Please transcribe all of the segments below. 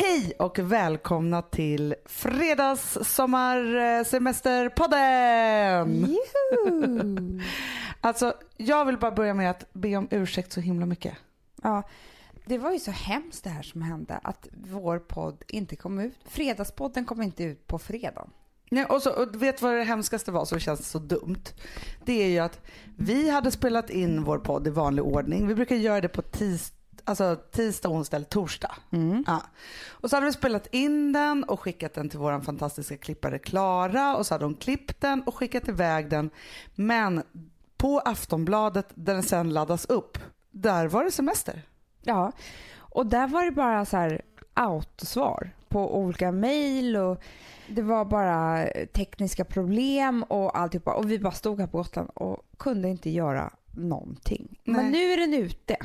Hej och välkomna till fredags sommarsemesterpodden! Alltså, jag vill bara börja med att be om ursäkt så himla mycket. Ja, det var ju så hemskt det här som hände att vår podd inte kom ut. Fredagspodden kom inte ut på fredagen. Nej, och, så, och vet vad det hemskaste var som känns så dumt? Det är ju att vi hade spelat in vår podd i vanlig ordning. Vi brukar göra det på tis, alltså tisdag, onsdag eller torsdag. Ja. Och så hade vi spelat in den och skickat den till vår fantastiska klippare Klara och så hade hon klippt den och skickat iväg den. Men på Aftonbladet där den sen laddas upp, där var det semester. Ja, och där var det bara så här autosvar på olika mejl och det var bara tekniska problem och alltihopa. Och vi bara stod här på Gotland och kunde inte göra någonting. Nej. Men nu är den ute.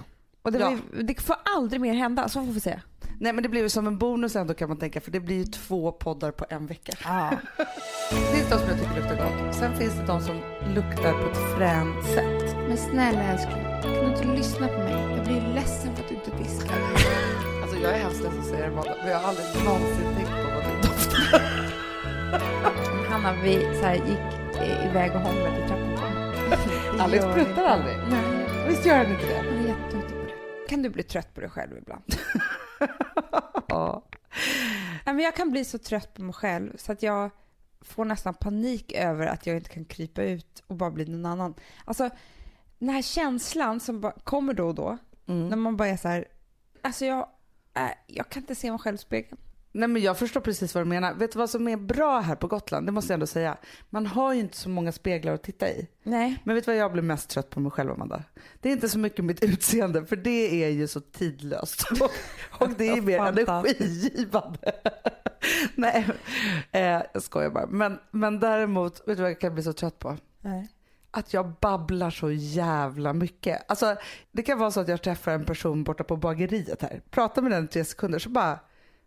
Och det, Ja. var, det får aldrig mer hända, så får vi se. Nej men det blir ju som en bonus ändå kan man tänka för det blir ju två poddar på en vecka. Ja. Det finns de som jag tycker luktar gott. Sen finns det de som luktar på ett fränt sätt. Men snälla älskling, kan du inte lyssna på mig? Jag blir ledsen för att du inte diskar. Alltså jag är hemskt ledsen att säga det men jag har aldrig någonsin tänkt på vad det doftar. Hanna, vi så här, gick iväg och hånglade i trappuppgången. Alex pruttar aldrig. Nej, Visst gör han inte det? Kan du bli trött på dig själv ibland? Ja. Men jag kan bli så trött på mig själv så att jag får nästan panik över att jag inte kan krypa ut och bara bli någon annan. Alltså, den här känslan som kommer då och då, Mm. när man bara är så här, alltså jag, äh, jag kan inte se mig själv i spegeln. Nej men jag förstår precis vad du menar. Vet du vad som är bra här på Gotland? Det måste jag ändå säga. Man har ju inte så många speglar att titta i. Nej. Men vet du vad jag blir mest trött på mig själv Amanda? Det är inte så mycket mitt utseende för det är ju så tidlöst. Och, och det är mer energigivande. Nej, eh, jag skojar bara. Men, men däremot, vet du vad jag kan bli så trött på? Nej. Att jag babblar så jävla mycket. Alltså, det kan vara så att jag träffar en person borta på bageriet här. Pratar med den i tre sekunder så bara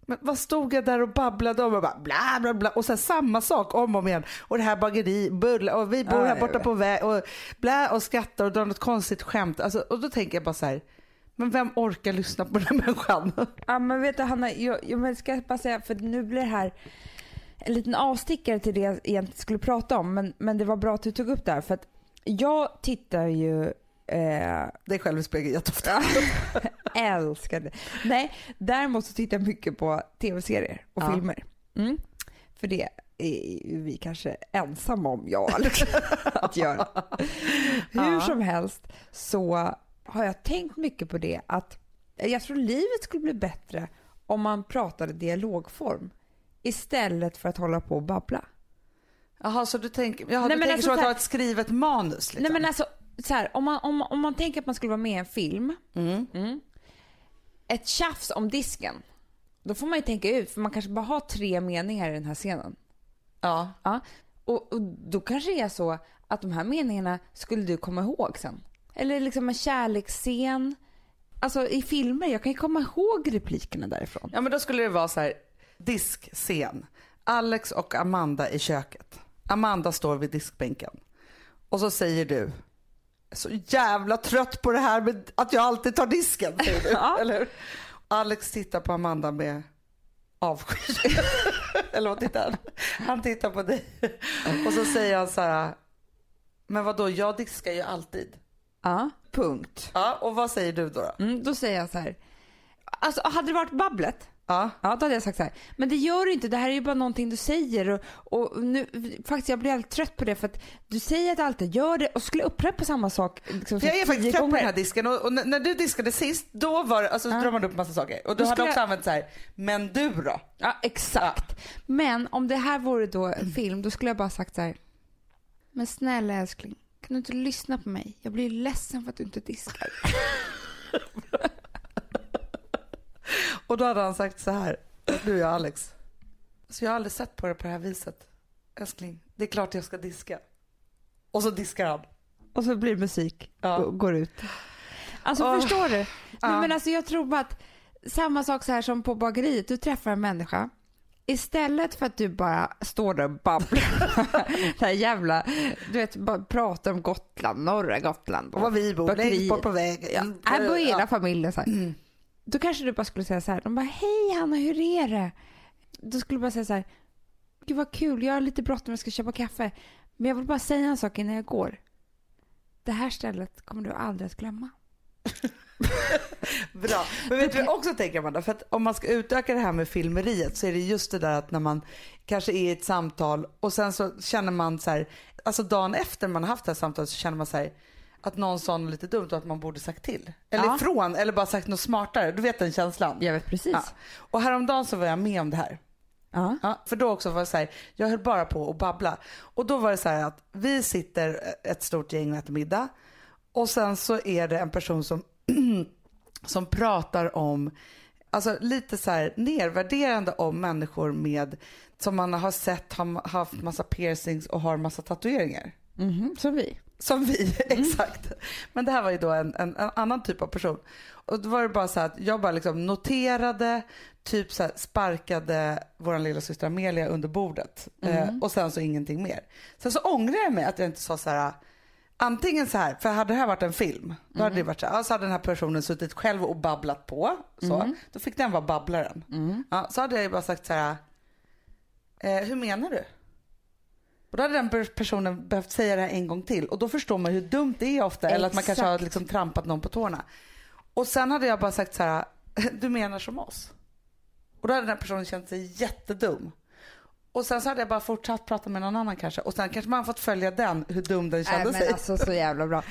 men vad stod jag där och babblade om och bara bla bla bla och sen samma sak om och om igen och det här bageri, bulla och vi bor här borta på väg och bla och skrattar och drar något konstigt skämt. Alltså, och då tänker jag bara så här, men vem orkar lyssna på den här människan? Ja men vet du Hanna, jag, jag ska bara säga, för nu blir det här en liten avstickare till det jag egentligen skulle prata om, men, men det var bra att du tog upp det här för att jag tittar ju eh, Det är själv i spegeln jätteofta. älskar det. Nej, däremot så tittar jag mycket på tv-serier och Ja. filmer. Mm. För det är vi kanske ensamma om, jag och Alex, att göra. Hur Ja. som helst så har jag tänkt mycket på det att jag tror livet skulle bli bättre om man pratade dialogform istället för att hålla på och babbla. Jaha, så du tänker, jaha, Nej, du men tänker alltså så att du har ett skrivet manus? Liksom. Nej men alltså, så här, om, man, om, om man tänker att man skulle vara med i en film mm. Mm. Ett tjafs om disken. Då får man ju tänka ut, för man kanske bara har tre meningar i den här scenen. Ja. Ja. Och, och då kanske det är så att de här meningarna skulle du komma ihåg sen. Eller liksom en kärleksscen. Alltså i filmer, jag kan ju komma ihåg replikerna därifrån. Ja men då skulle det vara så här diskscen. Alex och Amanda i köket. Amanda står vid diskbänken. Och så säger du, "Jag är så jävla trött på det här med att jag alltid tar disken. Ja. Eller hur? Alex tittar på Amanda med avsky. Eller vad tittar han? Han tittar på dig. Och så säger han så här, men vad då jag diskar ju alltid. Ja, punkt. Ja, och vad säger du då? då? Mm, då säger jag så här. Alltså hade det varit babblet, Ja. Ja, då hade jag sagt så här. Men det gör du inte, det här är ju bara någonting du säger. Och, och nu, faktiskt, jag blir alltid trött på det för att du säger att alltid gör det och skulle upprepa samma sak. Liksom, jag är faktiskt trött på den här disken och, och när du diskade sist då var alltså så Ja. drar man upp massa saker och du Då hade också jag- använt så här, men du då? Ja, exakt. Men om det här vore då en film, då skulle jag bara sagt så här. Men snälla älskling, kan du inte lyssna på mig? Jag blir ledsen för att du inte diskar. Och då hade han sagt så här, du och jag Alex, så jag har aldrig sett på det på det här viset. Älskling, det är klart jag ska diska. Och så diskar han. Och så blir det musik Ja. och går ut. Alltså Åh. förstår du? Ja. Nej, men alltså, jag tror bara att samma sak så här som på bageriet, du träffar en människa. Istället för att du bara står där och babblar, det här jävla, du vet, bara pratar om Gotland, norra Gotland. Och var vi bor, längst bort på vägen. Ja, här bor hela familjen så här. Då kanske du bara skulle säga så här. De bara, hej Hanna, hur är det? Då skulle du bara säga så här. Gud vad kul, jag har lite bråttom, jag ska köpa kaffe. Men jag vill bara säga en sak innan jag går. Det här stället kommer du aldrig att glömma. Bra. Men vet du vad jag också tänker Amanda? För att om man ska utöka det här med filmeriet så är det just det där att när man kanske är i ett samtal och sen så känner man så här, alltså dagen efter man har haft det här samtalet så känner man så här att någon sa något lite dumt och att man borde sagt till. Eller Ja. ifrån eller bara sagt något smartare. Du vet den känslan? Jag vet precis. Ja. Och häromdagen så var jag med om det här. Ja. Ja, för då också var det så här, jag höll bara på att babbla. Och då var det så här att vi sitter ett stort gäng och äter middag. Och sen så är det en person som, som pratar om, alltså lite så här nedvärderande om människor med, som man har sett har haft massa piercings och har massa tatueringar. Mhm, som vi. Som vi, exakt. Men det här var ju då en, en, en annan typ av person. Och då var det bara så att jag bara liksom noterade, typ så sparkade vår lilla syster Amelia under bordet. Eh, och sen så ingenting mer. Sen så ångrar jag mig att jag inte sa så här, antingen så här, för hade det här varit en film, då hade det varit så här, så hade den här personen suttit själv och babblat på. Så, Då fick den vara babblaren. Ja, så hade jag ju bara sagt så här, eh, hur menar du? Och då hade den per- personen behövt säga det här en gång till och då förstår man hur dumt det är ofta eller att man kanske har Exakt. liksom trampat någon på tårna. Och sen hade jag bara sagt så här, du menar som oss. Och då hade den personen känt sig jättedum. Och sen så hade jag bara fortsatt prata med någon annan kanske och sen kanske man fått följa den, hur dum den kände sig. men alltså så jävla bra.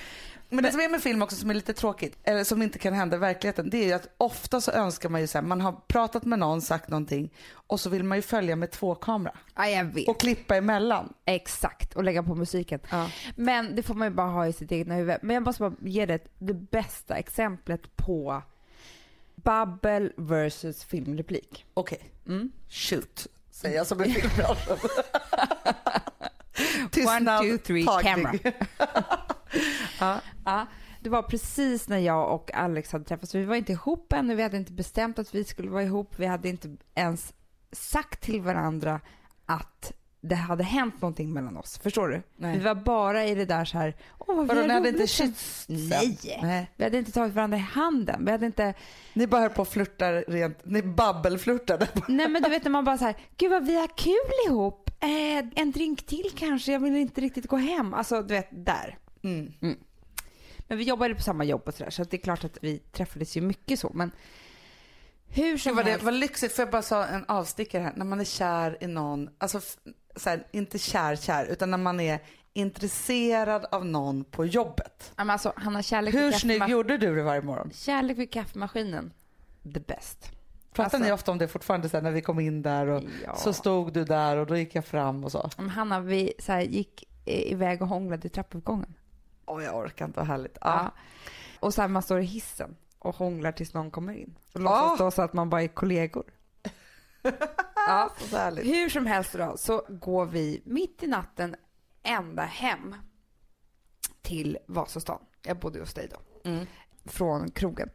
Men det som är med film också som är lite tråkigt, eller som inte kan hända i verkligheten, det är ju att ofta så önskar man ju så här, man har pratat med någon, sagt någonting och så vill man ju följa med två kamera Ja, jag vet. och klippa emellan. Exakt, och lägga på musiken. Ja. Men det får man ju bara ha i sitt egna huvud. Men jag måste bara ge dig det bästa exemplet på babbel versus filmreplik. Okej, Mm. shoot, säger jag som i filmbranschen. One, two, three, tagning. camera. ja. Ja, det var precis när jag och Alex hade träffats. Vi var inte ihop ännu, vi hade inte bestämt att vi skulle vara ihop. Vi hade inte ens sagt till varandra att det hade hänt någonting mellan oss. Förstår du? Nej. Vi var bara i det där så här, åh vad vi har hade inte sen." kysst? Nej. Nej. Vi hade inte tagit varandra i handen. Vi hade inte, Ni bara höll på och flörtar rent, ni babbelflörtade. nej men du vet när man bara så här, gud vad vi har kul ihop. Eh, en drink till kanske, jag vill inte riktigt gå hem. Alltså du vet, där. Mm. Men vi jobbade på samma jobb och sådär så det är klart att vi träffades ju mycket så. Men hur som var, det helst. var lyxigt, för jag bara sa en avstickare här, när man är kär i någon, alltså så här, inte kär kär, utan när man är intresserad av någon på jobbet. Ja, men alltså, han har kärlek Hur snygg gjorde du det varje morgon? Kärlek vid kaffemaskinen. The best. Pratar Alltså- ni ofta om det fortfarande sen när vi kom in där och Ja. så stod du där och då gick jag fram och så. Hanna, vi så här, gick iväg och hånglade i trappuppgången. Åh jag orkar inte, vad härligt. Ja. Ja. Och här, man står i hissen och hånglar tills någon kommer in. Och låtsas då så att man bara är kollegor. ja. Så härligt. Hur som helst då, så går vi mitt i natten ända hem till Vasastan. Jag bodde hos dig då. Mm. Från krogen.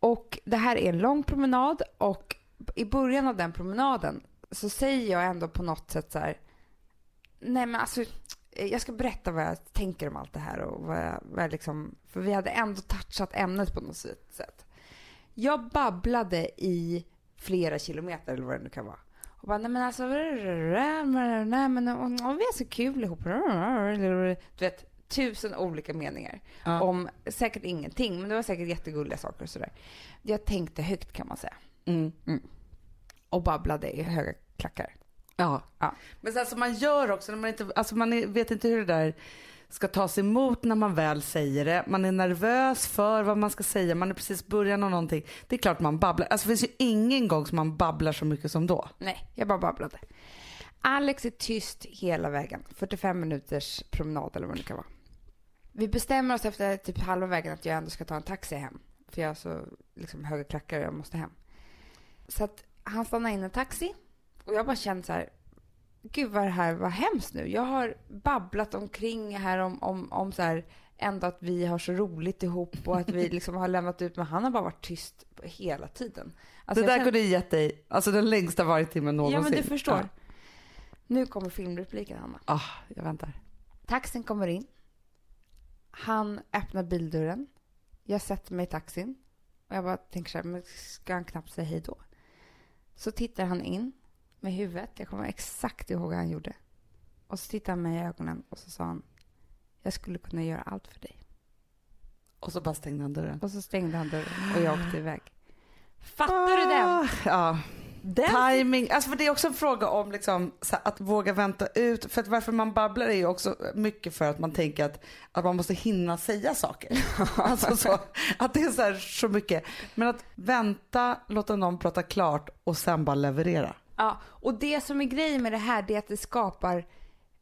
Och det här är en lång promenad och i början av den promenaden så säger jag ändå på något sätt så här. Nej men alltså jag ska berätta vad jag tänker om allt det här och vad jag, vad jag liksom, för vi hade ändå touchat ämnet på något sätt. Jag babblade i flera kilometer eller vad det nu kan vara. Och bara, nej men alltså, nej men och, vi är så kul ihop. Du vet, tusen olika meningar. Ja. Om säkert ingenting, men det var säkert jättegulliga saker och sådär. Jag tänkte högt kan man säga. Mm. Och babblade i höga klackar. Ja. Ja. Men sen som man gör också, när man, inte, alltså man är, vet inte hur det där ska tas emot när man väl säger det. Man är nervös för vad man ska säga, man är precis början av någonting. Det är klart man babblar. Alltså det finns ju ingen gång som man babblar så mycket som då. Nej, jag bara babblade. Alex är tyst hela vägen. 45 minuters promenad eller vad det kan vara. Vi bestämmer oss efter typ halva vägen att jag ändå ska ta en taxi hem. För jag har så liksom, höga klackar och jag måste hem. Så att han stannar in en taxi. Och jag bara känner så här. Gud vad det här var hemskt nu. Jag har babblat omkring här om, om, om så här ändå att vi har så roligt ihop och att vi liksom har lämnat ut. Men han har bara varit tyst hela tiden. Alltså, det där känner- kunde gett dig, alltså den längsta vargtimmen någonsin. Ja, men du förstår. Ja. Nu kommer filmrepliken, Hanna. Ah, jag väntar. Taxin kommer in. Han öppnar bildörren. Jag sätter mig i taxin. Och jag bara tänker så här, men ska han knappt säga hej då? Så tittar han in med huvudet. Jag kommer exakt ihåg vad han gjorde. Och så tittade han mig i ögonen och så sa han, jag skulle kunna göra allt för dig. Och så bara stängde han dörren. Och så stängde han dörren och jag åkte iväg. Fattar du den? Ah, Ja. den? Timing. Alltså för det är också en fråga om liksom, så här, att våga vänta ut. För att varför man babblar är ju också mycket för att man tänker att, att man måste hinna säga saker. alltså så, att det är så, här, så mycket. Men att vänta, låta någon prata klart och sen bara leverera. Ja, och det som är grejen med det här det är att det skapar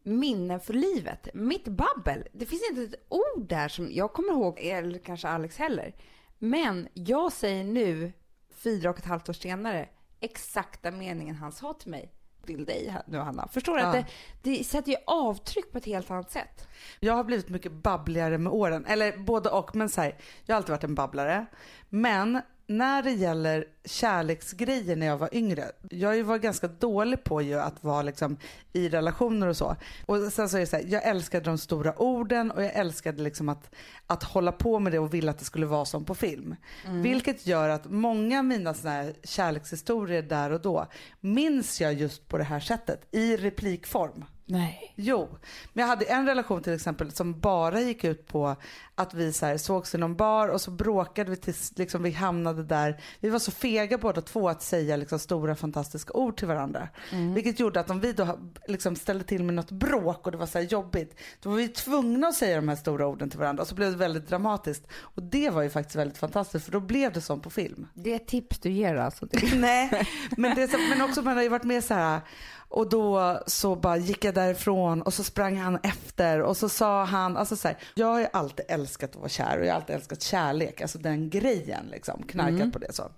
minnen för livet. Mitt babbel, det finns inte ett ord där som jag kommer ihåg, eller kanske Alex heller. Men jag säger nu, fyra och ett halvt år senare, exakta meningen han sa till mig. Till dig nu Hanna. Förstår du? Ja. Att det, det sätter ju avtryck på ett helt annat sätt. Jag har blivit mycket babbligare med åren. Eller både och. Men så här, jag har alltid varit en babblare. Men när det gäller kärleksgrejer när jag var yngre. Jag varit ganska dålig på ju att vara liksom i relationer och så. Och sen så är det så här, jag älskade de stora orden och jag älskade liksom att, att hålla på med det och ville att det skulle vara som på film. Vilket gör att många av mina såna här kärlekshistorier där och då minns jag just på det här sättet i replikform. Nej. Jo, men jag hade en relation till exempel som bara gick ut på att vi så här sågs i någon bar och så bråkade vi tills liksom vi hamnade där. Vi var så fega båda två att säga liksom stora fantastiska ord till varandra. Vilket gjorde att om vi då liksom ställde till med något bråk och det var så här jobbigt. Då var vi tvungna att säga de här stora orden till varandra och så blev det väldigt dramatiskt. Och det var ju faktiskt väldigt fantastiskt för då blev det som på film. Det är ett tips du ger alltså? Nej, men, det är så, men också man har ju varit med så här och då så bara gick jag därifrån och så sprang han efter och så sa han, alltså så här, jag har ju alltid älskat att vara kär och jag har alltid älskat kärlek, alltså den grejen liksom, knarkat på det så.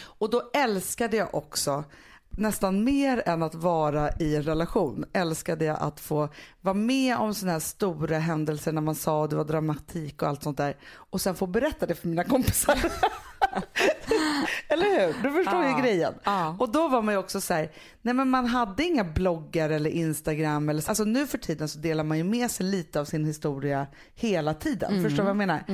Och då älskade jag också nästan mer än att vara i en relation älskade jag att få vara med om sådana här stora händelser när man sa att det var dramatik och allt sånt där och sen få berätta det för mina kompisar. Eller hur? Du förstår ju Ja. grejen. Ja. Och då var man ju också så här, nej men man hade inga bloggar eller Instagram eller alltså nu för tiden så delar man ju med sig lite av sin historia hela tiden. Förstår du vad jag menar?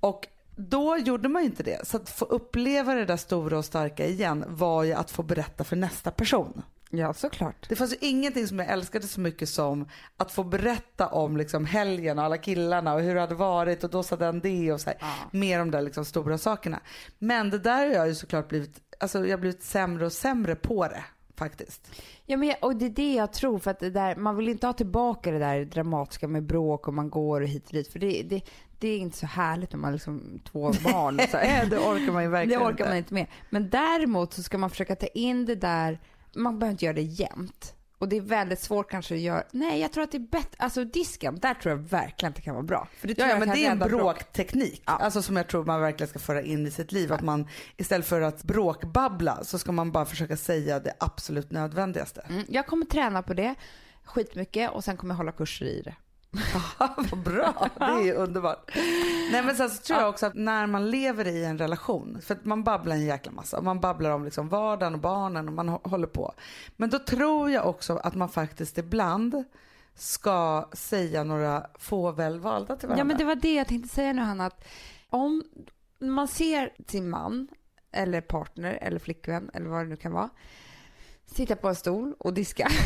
Och då gjorde man ju inte det. Så att få uppleva det där stora och starka igen var ju att få berätta för nästa person. Ja, såklart. Det fanns ju ingenting som jag älskade så mycket som att få berätta om liksom helgen och alla killarna och hur det hade varit och då sa den det och så här. Ja. Mer om de där liksom stora sakerna. Men det där har jag ju såklart blivit, alltså jag har blivit sämre och sämre på det faktiskt. Ja, men, jag- och det är det jag tror, för att det där, man vill inte ha tillbaka det där dramatiska med bråk och man går hit och dit, för det, det, det är inte så härligt när man har liksom två barn. så här. det orkar man ju verkligen det orkar inte. man inte med. Men däremot så ska man försöka ta in det där, man behöver inte göra det jämt. Och det är väldigt svårt kanske att göra, nej jag tror att det är bättre, alltså disken, där tror jag verkligen att det kan vara bra. För det Ja, ja men det är en bråkteknik. Ja. Alltså som jag tror man verkligen ska föra in i sitt liv. Att man istället för att bråkbabbla så ska man bara försöka säga det absolut nödvändigaste. Mm, jag kommer träna på det skitmycket och sen kommer jag hålla kurser i det. Vad bra, det är ju underbart. Nej men sen så tror jag också att när man lever i en relation, för att man babblar en jäkla massa, man babblar om liksom vardagen och barnen och man hå- håller på. Men då tror jag också att man faktiskt ibland ska säga några få väl valda till varandra. Ja men det var det jag tänkte säga nu Hanna, att om man ser sin man eller partner eller flickvän eller vad det nu kan vara sitta på en stol och diska.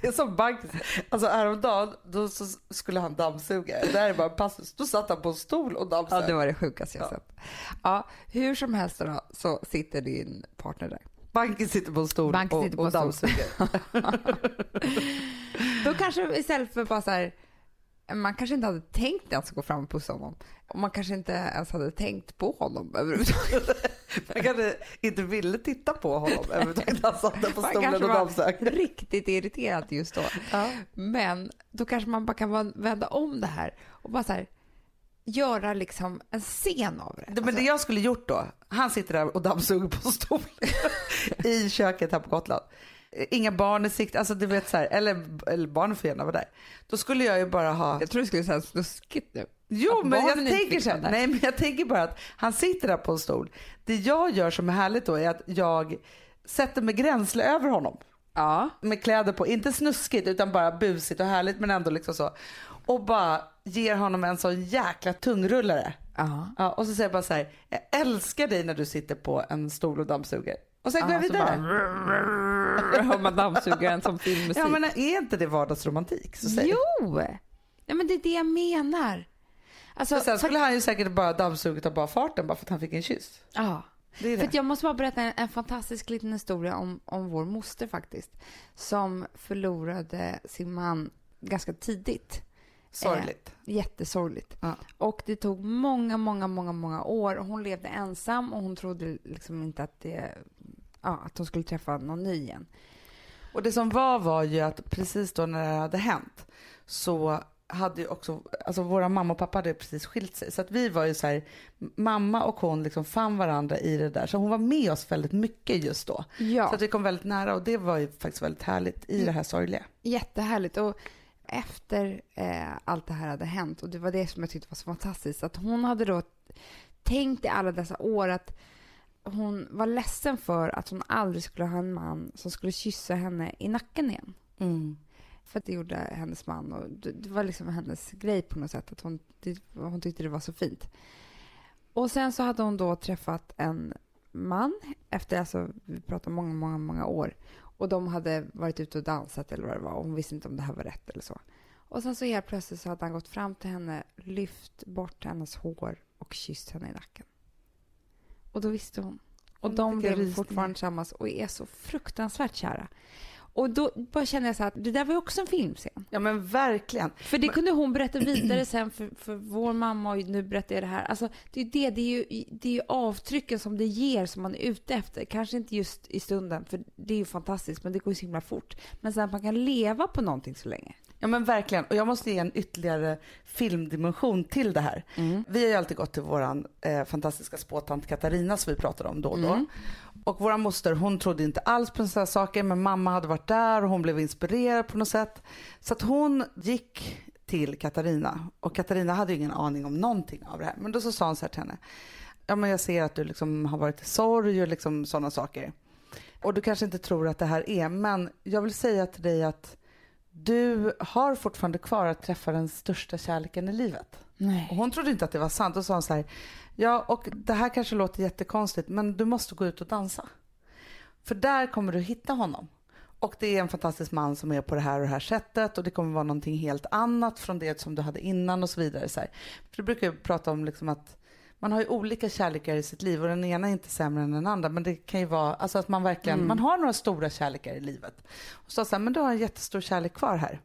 Det är som Bankis. Alltså häromdagen då så skulle han dammsuga. Det här är bara en passus. Då satt han på en stol och Ja, dammsög. det var det sjukaste jag Ja. sett. Ja, hur som helst då, så sitter din partner där. Bankis sitter på en stol Bankis och, sitter på och dammsuger. Då kanske istället för bara så här, man kanske inte hade tänkt ens att gå fram och pussa honom. Och man kanske inte ens hade tänkt på honom överhuvudtaget. Man kanske inte ville titta på honom överhuvudtaget. Han satt där på stolen och dammsög. riktigt irriterad just då. Men då kanske man bara kan vända om det här och bara så här, göra liksom en scen av det. Men Alltså, det jag skulle gjort då, han sitter där och dammsuger på en stol i köket här på Gotland. Inga barn i sikt, alltså du vet så här, eller, eller barnen får gärna vara där. Då skulle jag ju bara ha jag tror du skulle säga snuskigt nu. Jo, Att men jag tänker så nej men jag tänker bara att han sitter där på en stol. Det jag gör som är härligt då är att jag sätter mig gränsle över honom. Ja. med kläder på. Inte snuskigt utan bara busigt och härligt men ändå liksom så. Och bara ger honom en sån jäkla tungrullare. Ja. Ja, och så säger jag bara så här, jag älskar dig när du sitter på en stol och dammsuger. Och sen går jag vidare. bara- hör man dammsugaren som filmmusik. Ja men är inte det vardagsromantik? Så säg. Jo! Ja, men det är det jag menar. Alltså, För sen för, skulle han ju säkert bara dammsugit av bara farten bara för att han fick en kyss. ja. Det För det. att jag måste bara berätta en, en fantastisk liten historia om, om vår moster faktiskt. Som förlorade sin man ganska tidigt. Sorgligt. Jättesorgligt. Ja. Och det tog många, många, många, många år. Hon levde ensam och hon trodde liksom inte att, det, ja, att hon skulle träffa någon ny igen. Och det som var var ju att precis då när det hade hänt så hade ju också, alltså våra mamma och pappa hade precis skilt sig. Så att vi var ju så här, mamma och hon liksom fann varandra i det där. Så hon var med oss väldigt mycket just då. Ja. Så att vi kom väldigt nära och det var ju faktiskt väldigt härligt i det här sorgliga. Jättehärligt. Och efter eh, allt det här hade hänt, och det var det som jag tyckte var så fantastiskt, att hon hade då tänkt i alla dessa år att hon var ledsen för att hon aldrig skulle ha en man som skulle kyssa henne i nacken igen. Mm. För att det gjorde hennes man och det, det var liksom hennes grej på något sätt, att hon, det, hon tyckte det var så fint. Och sen så hade hon då träffat en man efter, alltså vi pratar många, många, många år. Och de hade varit ute och dansat eller vad det var och hon visste inte om det här var rätt eller så. Och sen så helt plötsligt så hade han gått fram till henne, lyft bort hennes hår och kysst henne i nacken. Och då visste hon. Och de blev fortfarande tillsammans och är så fruktansvärt kära. Och då bara kände jag så att det där var ju också en filmscen. Ja men verkligen. För det kunde hon berätta vidare sen för, för vår mamma och nu berättar jag det här. Alltså, det är ju det, det är ju, det är ju avtrycken som det ger som man är ute efter. Kanske inte just i stunden, för det är ju fantastiskt, men det går ju så himla fort. Men sen att man kan leva på någonting så länge. Ja men verkligen. Och jag måste ge en ytterligare filmdimension till det här. Vi har ju alltid gått till våran eh, fantastiska spåtant Katarina som vi pratade om då och då. Och våra moster hon trodde inte alls på sådana saker men mamma hade varit där och hon blev inspirerad på något sätt. Så att hon gick till Katarina och Katarina hade ju ingen aning om någonting av det här. Men då så sa hon så här till henne. Ja men jag ser att du liksom har varit i sorg och liksom sådana saker. Och du kanske inte tror att det här är men jag vill säga till dig att du har fortfarande kvar att träffa den största kärleken i livet. Och Nej. hon trodde inte att det var sant och sa hon så här, ja och det här kanske låter jättekonstigt men du måste gå ut och dansa. För där kommer du hitta honom. Och det är en fantastisk man som är på det här och det här sättet och det kommer vara någonting helt annat från det som du hade innan och så vidare. Så här. För du brukar ju prata om liksom att man har ju olika kärlekar i sitt liv och den ena är inte sämre än den andra men det kan ju vara alltså att man verkligen, man har några stora kärlekar i livet. Och så sa men du har en jättestor kärlek kvar här.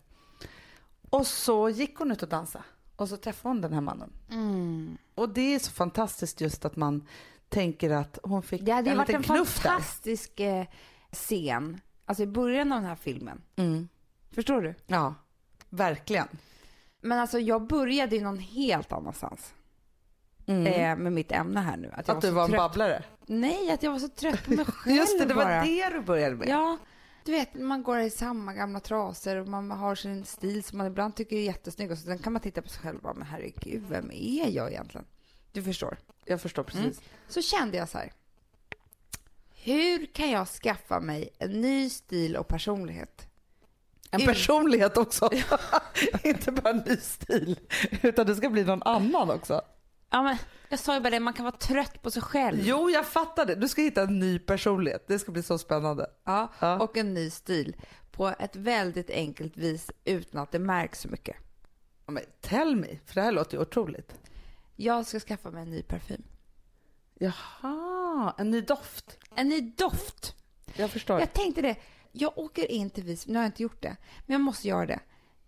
Och så gick hon ut och dansade och så träffade hon den här mannen. Mm. Och det är så fantastiskt just att man tänker att hon fick Det hade ju en varit liten en knuff där. fantastisk eh, scen, alltså i början av den här filmen. Mm. Förstår du? Ja, verkligen. Men alltså jag började ju någon helt annanstans Mm. eh, med mitt ämne här nu. Att, jag att du så var en trött. babblare. Nej, att jag var så trött på mig själv Just det, det var bara. det du började med. Ja, du vet, man går i samma gamla trasor och man har sin stil som man ibland tycker är jättesnygg och så sen kan man titta på sig själv och bara, men herregud, vem är jag egentligen? Du förstår. Jag förstår precis. Så kände jag så här. Hur kan jag skaffa mig en ny stil och personlighet? En Ut- personlighet också. inte bara en ny stil, utan det ska bli någon annan också. Ja, men jag sa ju bara det, man kan vara trött på sig själv. Jo, jag fattar det. Du ska hitta en ny personlighet. Det ska bli så spännande. Ja, Ja. och en ny stil på ett väldigt enkelt vis utan att det märks så mycket. Ja, men tell me, för det här låter ju otroligt. Jag ska skaffa mig en ny parfym. Jaha, en ny doft. En ny doft. Jag förstår. Jag tänkte det. Jag åker in till Visby, nu har jag inte gjort det, men jag måste göra det.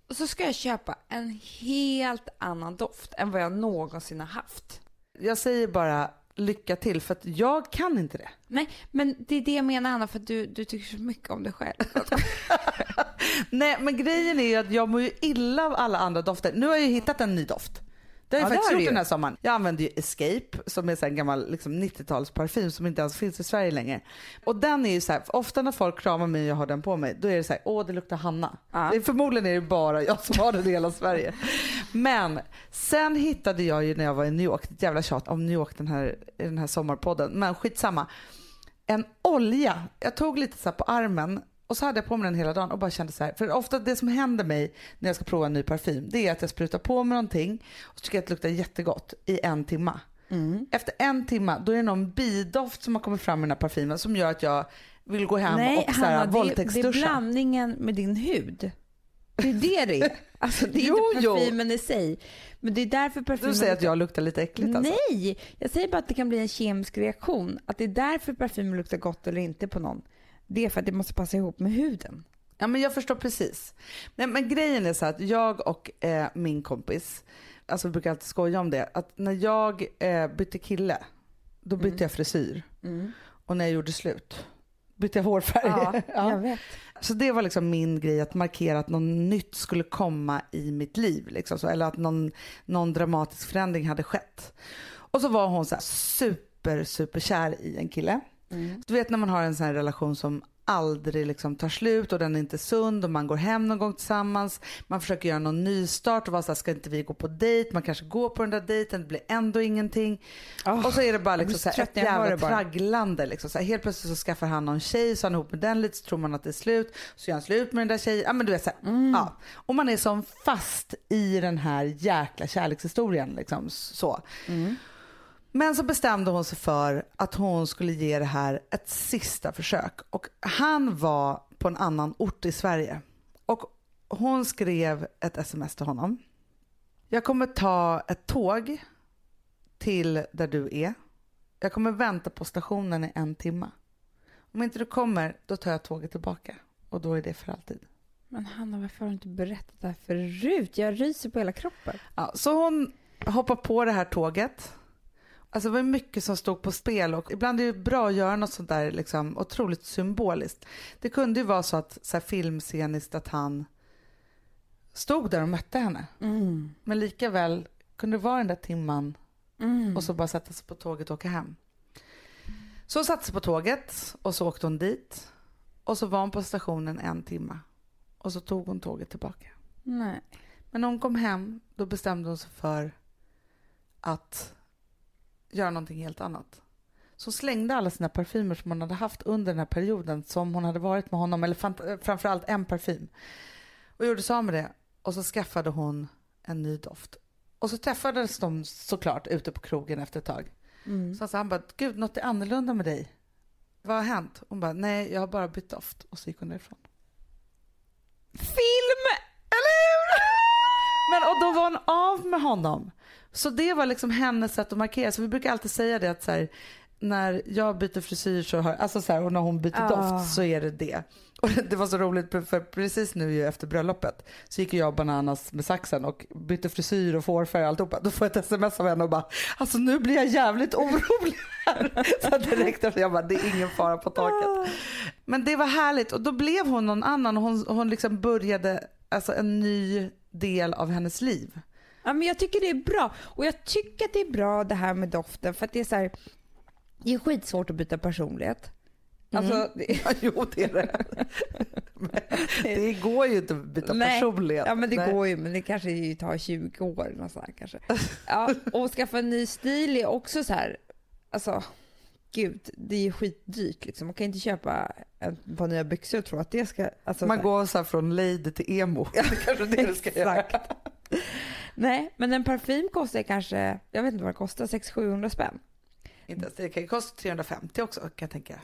Och så ska jag köpa en helt annan doft än vad jag någonsin har haft. Jag säger bara lycka till, för att jag kan inte det. Nej, men det är det jag menar Anna, för att du, du tycker så mycket om dig själv. Nej, men grejen är ju att jag mår ju illa av alla andra dofter. Nu har jag ju hittat en ny doft. Det har jag Ja, faktiskt gjort ju. den här sommaren. Jag använder ju Escape som är en gammal liksom 90-talsparfym som inte ens finns i Sverige längre. Och den är ju så här, ofta när folk kramar mig och jag har den på mig, då är det så här, åh det luktar Hanna. Ja. Det förmodligen är det bara jag som har den i hela Sverige. Men sen hittade jag ju när jag var i New York, ett jävla tjat om New York den här, den här sommarpodden, men skitsamma. En olja, jag tog lite så här på armen Och så hade jag på mig den hela dagen och bara kände så här. För ofta det som händer mig när jag ska prova en ny parfym det är att jag sprutar på mig någonting och tycker att det luktar jättegott i en timma. Mm. Efter en timma då är det någon bidoft som har kommit fram i den här parfymen som gör att jag vill gå hem Nej, och så här, Hanna, det, det är våldtäktsduscha. blandningen med din hud. Det är det det är. Alltså, det är Jo, inte jo. parfymen i sig. Men det är därför parfymen... Du säger att jag luktar lite äckligt alltså. Nej, jag säger bara att det kan bli en kemisk reaktion. Att det är därför parfymen luktar gott eller inte på någon. Det är för att det måste passa ihop med huden. Ja men jag förstår precis. Men, men grejen är så att jag och eh, min kompis, alltså vi brukar alltid skoja om det, att när jag eh, bytte kille, då bytte Mm. jag frisyr. Och när jag gjorde slut, bytte jag hårfärg. Ja, jag vet. Så det var liksom min grej att markera att något nytt skulle komma i mitt liv. Liksom, så, eller att någon, någon dramatisk förändring hade skett. Och så var hon så här super, super kär i en kille. Du vet när man har en sån här relation som aldrig liksom tar slut och den är inte sund och man går hem någon gång tillsammans. Man försöker göra någon nystart och vara så här, ska inte vi gå på dejt? Man kanske går på den där dejten, det blir ändå ingenting. Åh, och så är det bara liksom blir så här, trött ett jävla tragglande. Liksom. Så här, helt plötsligt så skaffar han någon tjej, så han ihop med den lite, så tror man att det är slut. Så gör han slut med den där tjejen. Ja, men du vet, så här, Mm. ja. Och man är som fast i den här jäkla kärlekshistorien. Liksom, så. Mm. Men så bestämde hon sig för att hon skulle ge det här ett sista försök. Och han var på en annan ort i Sverige. Och hon skrev ett sms till honom. Jag kommer ta ett tåg till där du är. Jag kommer vänta på stationen i en timme. Om inte du kommer, då tar jag tåget tillbaka. Och då är det för alltid. Men Hanna, varför har du inte berättat det här förut? Jag ryser på hela kroppen. Ja, så hon hoppar på det här tåget. Alltså det var mycket som stod på spel och ibland är det bra att göra något sånt där liksom otroligt symboliskt. Det kunde ju vara så att så här filmsceniskt att han stod där och mötte henne. Mm. Men lika väl kunde det vara den där timman Mm. och så bara sätta sig på tåget och åka hem. Så hon satte sig på tåget och så åkte hon dit och så var hon på stationen en timme och så tog hon tåget tillbaka. Nej. Men när hon kom hem då bestämde hon sig för att göra någonting helt annat. Så hon slängde alla sina parfymer som hon hade haft under den här perioden som hon hade varit med honom, eller fant- framförallt en parfym. Och gjorde sig av med det. Och så skaffade hon en ny doft. Och så träffades de såklart ute på krogen efter ett tag. Mm. Så han bara, gud något är annorlunda med dig. Vad har hänt? Hon bara, nej jag har bara bytt doft. Och så gick hon därifrån. Film! Eller hur? Men och då var hon av med honom. Så det var liksom hennes sätt att markera. Så vi brukar alltid säga det att så här, när jag byter frisyr så har, alltså så här, och när hon byter Ah. doft så är det det. Och det var så roligt för- precis nu ju efter bröllopet så gick jag bananas med saxen och bytte frisyr och hårfärg och alltihopa. Då får jag ett sms av henne och bara alltså nu blir jag jävligt orolig här. Så direkt efter jag bara det är ingen fara på taket. Men det var härligt och då blev hon någon annan och hon, hon liksom började alltså en ny del av hennes liv. Ja, men jag tycker det är bra. Och jag tycker att det är bra det här med doften för att det är så här, det är skitsvårt att byta personlighet. Alltså, det, Ja, jo det är det. Det går ju inte att byta Nej. personlighet. ja men det Nej. går ju men det kanske tar 20 år något sånt här, kanske. Ja, och skaffa en ny stil är också så här, alltså gud det är ju skitdyrt liksom. Man kan inte köpa ett par nya byxor och tro att det ska, alltså, Man så går så från lady till emo. Det är kanske det du ska göra. Nej, men en parfym kostar kanske, jag vet inte vad det kostar, 600-700 spänn. Inte ens, det kan ju kosta 350 också kan jag tänka.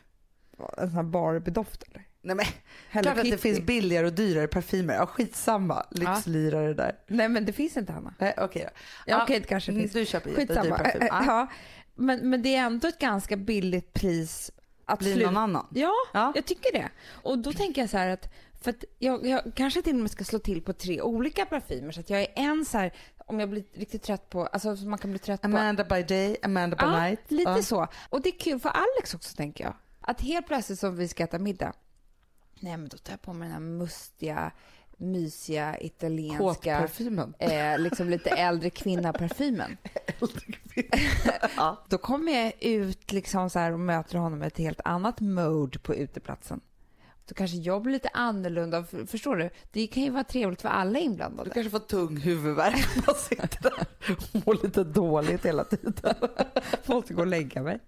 En sån här Barbie-doft eller? Nej men Hello klart att det finns billigare och dyrare parfymer. Ja skitsamma, lyxlirare där. Nej men det finns inte Hanna. Nej okej då. Ja, okej det kanske mm, finns. Du köper jättedyr Skitsamma. parfym. Ja, Ja, men, men det är ändå ett ganska billigt pris att sluta. någon annan. Ja, Ja. jag tycker det. Och då tänker jag så här att, för att jag, jag kanske till och med ska slå till på tre olika parfymer så att jag är en så här, om jag blir riktigt trött på, alltså så man kan bli trött på Amanda by day, Amanda by Ja, night. lite Ja. så. Och det är kul för Alex också tänker jag. Att helt plötsligt som vi ska äta middag, nej men då tar jag på mig den här mustiga, mysiga, italienska, Kåtparfymen. eh, liksom lite äldre kvinna-parfymen. ja. Då kommer jag ut liksom så här och möter honom med ett helt annat mode på uteplatsen. Då kanske jag blir lite annorlunda. För- Förstår du? Det kan ju vara trevligt för alla Du inblandade. kanske får tung huvudvärk när man sitter där och mår lite dåligt hela tiden. Måste gå och lägga mig.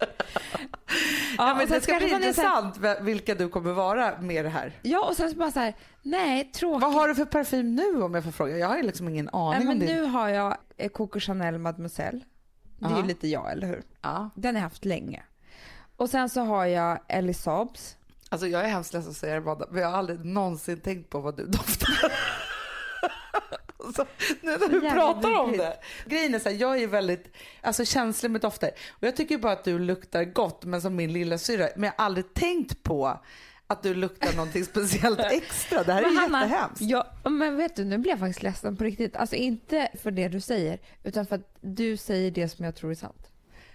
Ja, men det ska bli här- intressant v- vilka du kommer vara med det här. Ja, och sen så bara så här, nej, tråkigt. Vad har du för parfym nu om jag får fråga? Jag har liksom ingen Nej, aning men om din. nu har jag eh, Coco Chanel Mademoiselle. Det är ju lite jag, eller hur? Ja. Den har jag haft länge. Och sen så har jag Ellie Saabs. Alltså jag är hemskt ledsen att säga det Amanda, men jag har aldrig någonsin tänkt på vad du doftar. alltså, nu när du pratar om det. Grejen är så här, jag är väldigt alltså, känslig med dofter. Och jag tycker bara att du luktar gott, men som min lilla syra. Men jag har aldrig tänkt på att du luktar någonting speciellt extra. Det här är Men ju Hanna, jättehemskt. Ja, men vet du, nu blir jag faktiskt ledsen på riktigt. Alltså inte för det du säger, utan för att du säger det som jag tror är sant.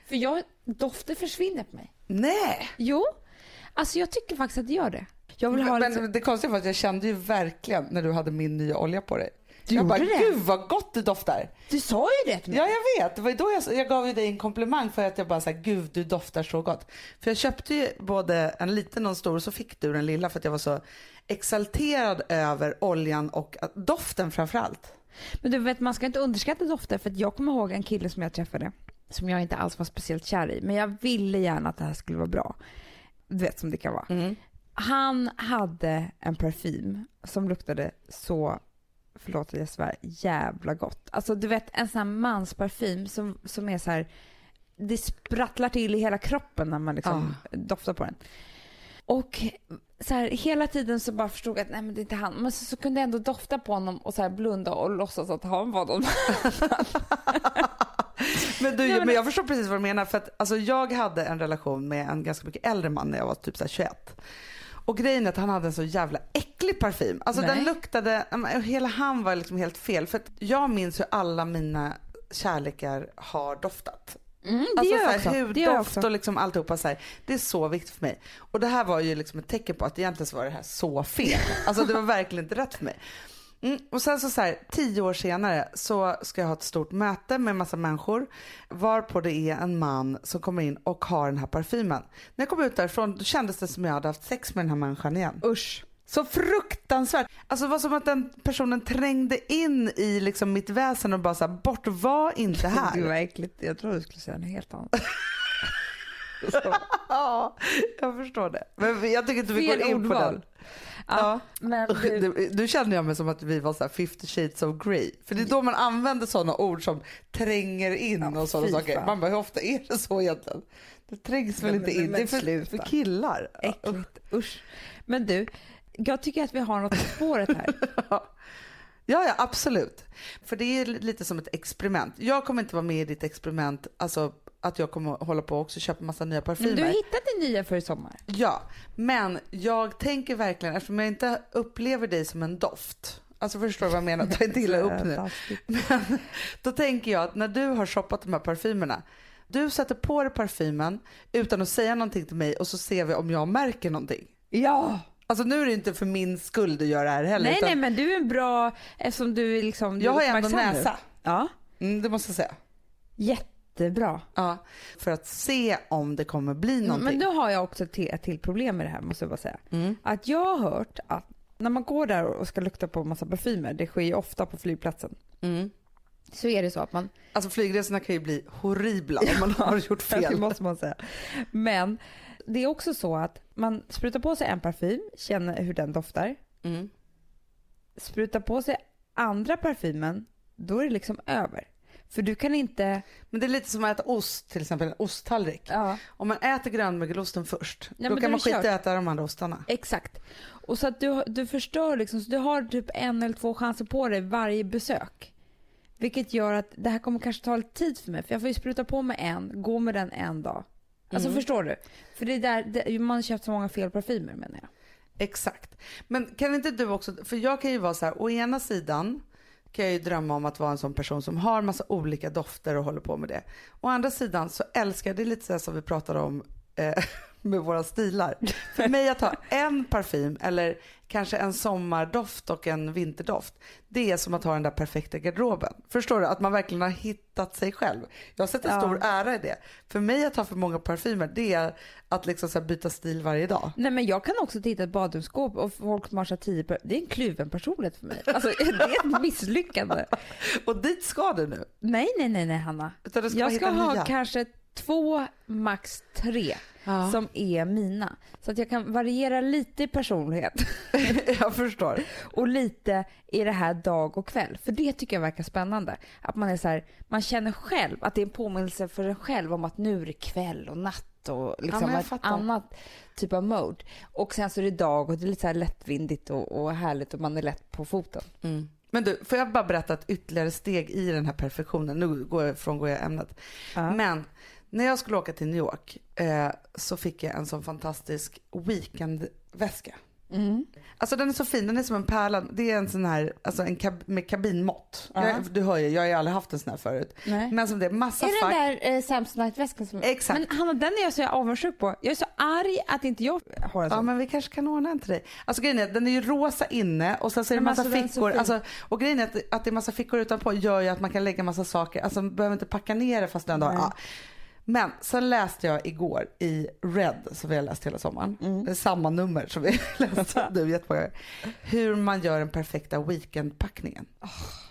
För jag, dofter försvinner på mig. Nej! Jo, alltså jag tycker faktiskt att det gör det. Jag vill ha Men liksom, det konstiga var att jag kände ju verkligen när du hade min nya olja på dig. Du jag bara, det? gud vad gott du doftar. Du sa ju det till mig. Ja jag vet, det var då jag, jag gav ju dig en komplimang för att jag bara sa gud du doftar så gott. För jag köpte ju både en liten och en stor och så fick du den lilla för att jag var så exalterad över oljan och doften framförallt. Men du vet, man ska inte underskatta dofter för att jag kommer ihåg en kille som jag träffade som jag inte alls var speciellt kär i, men jag ville gärna att det här skulle vara bra. Du vet som det kan vara. Han hade en parfym som luktade så, förlåt att jag svär, jävla gott. Alltså du vet en sån här mansparfym som, som är så här, det sprattlar till i hela kroppen när man liksom doftar på den. Och så här, hela tiden så bara förstod jag att nej men det är inte han. Men så, så kunde jag ändå dofta på honom och så blunda och låtsas att han var någon Men, du, men- men jag förstår precis vad du menar för att alltså, jag hade en relation med en ganska mycket äldre man när jag var typ så här 21. Och grejen är att han hade en så jävla äcklig parfym. Alltså Nej. den luktade, hela han var liksom helt fel. För jag minns hur alla mina kärlekar har doftat. Mm, det Alltså gör jag så här, också. Det gör jag huddoft och liksom alltihopa så här, det är så viktigt för mig. Och det här var ju liksom ett tecken på att egentligen så var det här så fel. Alltså det var verkligen inte rätt för mig. Mm, och sen så, så här, tio år senare så ska jag ha ett stort möte med massa människor varpå det är en man som kommer in och har den här parfymen. När jag kom ut därifrån då kändes det som jag hade haft sex med den här människan igen. Usch. Så fruktansvärt. Alltså det var som att den personen trängde in i liksom mitt väsen och bara så här, bort var inte här. Det var äckligt. Jag tror du skulle säga något helt annat. Ja, jag förstår det. Men jag tycker inte vi Fel går in på ordval. den. Ja, men du, Nu, känner jag mig som att vi var så här 50 shades of grey. För det är då man använder sådana ord som tränger in Ja, och sådana saker. Man bara, hur ofta är det så egentligen? Det trängs väl inte in? men det är för, sluta. för killar. äckligt. Usch. Men du, jag tycker att vi har något på spåret här. Ja, ja, absolut. För det är lite som ett experiment. Jag kommer inte vara med i ditt experiment, alltså att jag kommer hålla på och också köpa massa nya parfymer. Men du en nya för i sommar. Ja, men jag tänker verkligen, eftersom jag inte upplever dig som en doft, alltså förstår du vad jag menar? Ta inte illa upp nu. Men då tänker jag att när du har shoppat de här parfymerna, du sätter på dig parfymen utan att säga någonting till mig och så ser vi om jag märker någonting. Ja! Alltså nu är det inte för min skull du gör det här heller. Nej, utan nej, men du är en bra, eftersom du liksom... du jag har ändå uppmärksam nu. näsa. Ja, Mm, det måste jag säga. Jättebra. Ja, för att se om det kommer bli någonting. Men nu har jag också ett till, ett till problem med det här måste jag bara säga. Mm. Att jag har hört att när man går där och ska lukta på massa parfymer, det sker ju ofta på flygplatsen, Mm. så är det så att man Alltså flygresorna kan ju bli horribla om man har gjort Det fel. måste man säga. Men det är också så att man sprutar på sig en parfym, känner hur den doftar. Mm. Sprutar på sig andra parfymen, då är det liksom över. För du kan inte... Men det är lite som att äta ost, till exempel en osttallrik. Ja, Om man äter grönmögelosten först, men då kan man skita i att äta de andra ostarna. exakt. Och så att du, du förstör liksom, så du har typ en eller två chanser på dig varje besök. Vilket gör att det här kommer kanske ta lite tid för mig, för jag får ju spruta på mig en, gå med den en dag. Alltså Mm. förstår du? För det är där, det, man har köpt så många fel parfymer menar jag. Exakt. Men kan inte du också, för jag kan ju vara så här, å ena sidan kan jag ju drömma om att vara en sån person som har massa olika dofter och håller på med det. Å andra sidan så älskar jag, det är lite så här som vi pratade om eh, med våra stilar. För mig att ha en parfym eller kanske en sommardoft och en vinterdoft. Det är som att ha den där perfekta garderoben. Förstår du? Att man verkligen har hittat sig själv. Jag sätter Ja. stor ära i det. För mig att ha för många parfymer det är att liksom så byta stil varje dag. Nej men jag kan också titta i ett badrumsskåp och folk som har tio. Det är en kluven personlighet för mig. Alltså det är ett misslyckande. Och dit ska du nu. Nej, nej, nej, nej Hanna. Ska Jag ska ha nya. kanske två, max tre Ja. som är mina. Så att jag kan variera lite i personlighet jag förstår. och lite i det här dag och kväll. För det tycker jag verkar spännande. Att man är så här, man känner själv att det är en påminnelse för en själv om att nu är det kväll och natt och liksom jag ett annat typ av mode. Och sen så är det dag och det är lite så lättvindigt och, och härligt och man är lätt på foten. Mm. Men du, får jag bara berätta ett ytterligare steg i den här perfektionen? Nu går jag, frångår jag ämnet. Ja. Men när jag skulle åka till New York eh, så fick jag en sån fantastisk weekendväska. Mm. Alltså den är så fin, den är som en pärla. Det är en sån här, alltså en kab- med kabinmått. Ja. Jag, du hör ju, jag har ju aldrig haft en sån här förut. Nej. Men som det är massa Är det fack. den där eh, Samsonite-väskan som... Exakt. Men Hanna, den är jag så avundsjuk på. Jag är så arg att inte jag har en Ja sån. men vi kanske kan ordna en till dig. Alltså grejen är den är ju rosa inne och sen så är det massa alltså, fickor. Alltså, och grejen är att, att det är massa fickor utanpå gör ju att man kan lägga massa saker. Alltså man behöver inte packa ner det fast den dagen. Ja. Men sen läste jag igår i Red som vi har läst hela sommaren. Mm. Samma nummer som vi läste nu jättemånga gånger. Hur man gör den perfekta weekendpackningen.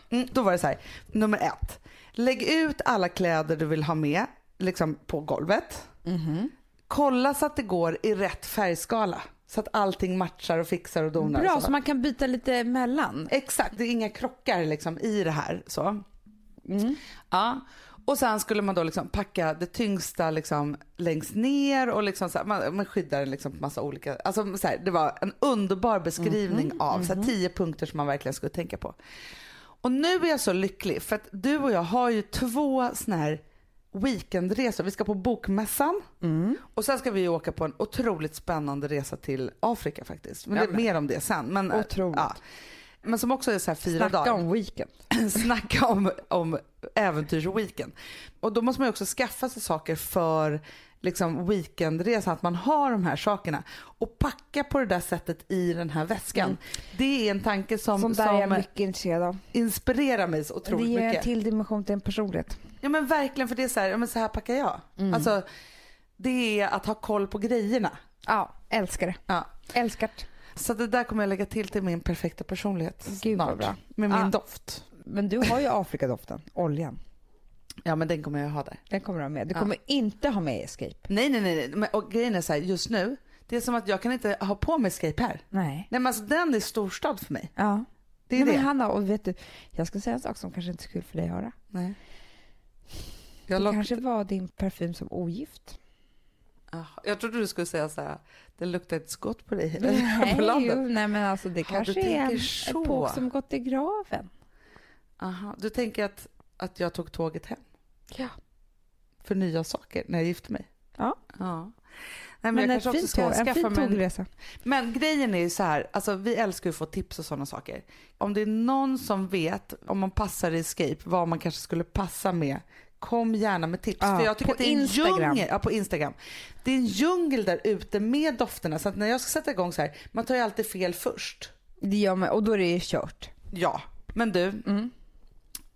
Mm, då var det så här, nummer ett. Lägg ut alla kläder du vill ha med liksom på golvet. Mhm. Kolla så att det går i rätt färgskala. Så att allting matchar och fixar och donar. Bra, och så man kan byta lite emellan. Exakt, det är inga krockar liksom i det här. Så. Mm. Ja. Och sen skulle man då liksom packa det tyngsta liksom längst ner och liksom så här, man, man skyddar den liksom på massa olika, alltså så här, det var en underbar beskrivning Mhm, av så här, tio punkter som man verkligen skulle tänka på. Och nu är jag så lycklig för att du och jag har ju två såna här weekendresor. Vi ska på bokmässan Mm. och sen ska vi åka på en otroligt spännande resa till Afrika faktiskt. Men det är mer om det sen. Men, Otroligt. Ja. Men som också är så här fyra Snacka dagar. om weekend. Snacka om, om äventyrsweekend. Och då måste man ju också skaffa sig saker för liksom weekendresan, att man har de här sakerna. Och packa på det där sättet i den här väskan. Det är en tanke som, Som som, där är jag mycket intresserad av. inspirerar mig så Det otroligt ger en mycket. till dimension till en personlighet. Ja men verkligen, för det är så här, ja, men så här packar jag. Mm. Alltså, det är att ha koll på grejerna. Ja, älskar det. Ja. Älskar det. Så det där kommer jag lägga till till min perfekta personlighet Gud, snart. bra. Med min Ja. doft. Men du har ju Afrikadoften, oljan. Ja men den kommer jag ha där. Den kommer du ha med. Du Ja. kommer inte ha med Escape. Nej nej nej. Men, och grejen är så här, just nu, det är som att jag kan inte ha på mig escape här. Nej. Nej men alltså den är storstad för mig. Ja. Det är Nej, det. Men Hanna, och vet du, jag ska säga en sak som kanske inte är så kul för dig att höra. Nej. Det Jag, lock... kanske var din parfym som ogift. Ah, jag trodde du skulle säga så här, det luktar inte så gott på dig på Nej, landet. jo, nej men alltså det kanske är en så. epok som gått i graven. Aha, du tänker att, att jag tog tåget hem Ja. för nya saker när jag gifte mig? Ja. ja. Nej, men, Men, jag ett också fint ska tåg, en skaffa fin tågresa. Men grejen är ju så här, alltså vi älskar ju att få tips och sådana saker. Om det är någon som vet, om man passar i Escape, vad man kanske skulle passa med, kom gärna med tips. Ja, För jag tycker att det är en Instagram. djungel, ja, på Instagram. Det är en djungel där ute med dofterna. Så att när jag ska sätta igång så här, man tar ju alltid fel först. Det gör man, och då är det ju kört. Ja, men du, Mm.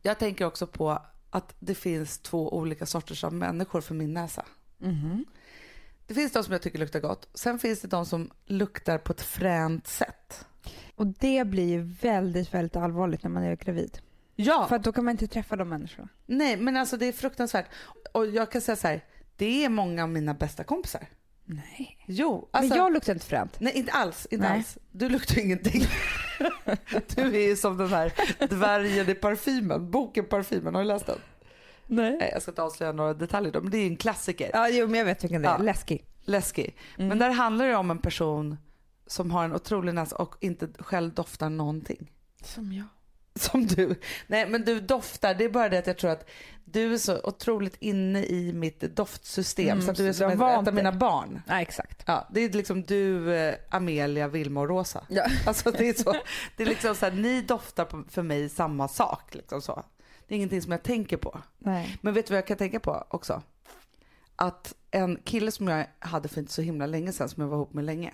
jag tänker också på att det finns två olika sorters av människor för min näsa. Mhm. Det finns de som jag tycker luktar gott. Sen finns det de som luktar på ett fränt sätt. Och det blir ju väldigt, väldigt allvarligt när man är gravid. Ja, För då kan man inte träffa de människorna. nej men alltså det är fruktansvärt. Och jag kan säga så här, det är många av mina bästa kompisar. Nej. Jo, alltså. men jag luktar inte fränt. Nej inte alls, inte Nej. alls. Du luktar ingenting. du är ju som den här dvärgen i parfymen, boken Parfymen, har du läst den? Nej. Nej jag ska inte avslöja några detaljer då, men det är en klassiker. Ja, jo, men jag vet vilken det är. Ja. Läskig. Läskig. Mm. Men där handlar det om en person som har en otrolig näsa och inte själv doftar någonting. Som jag. Som du. Nej men du doftar, det är bara det att jag tror att du är så otroligt inne i mitt doftsystem Mm, så att du är som ett, av mina barn. Ja, exakt. Ja, det är liksom du, eh, Amelia, Vilma och Rosa. Ja. Alltså det är så, det är liksom så här, ni doftar på, för mig samma sak liksom så. Det är ingenting som jag tänker på. Nej. Men vet du vad jag kan tänka på också? Att en kille som jag hade för inte så himla länge sedan, som jag var ihop med länge,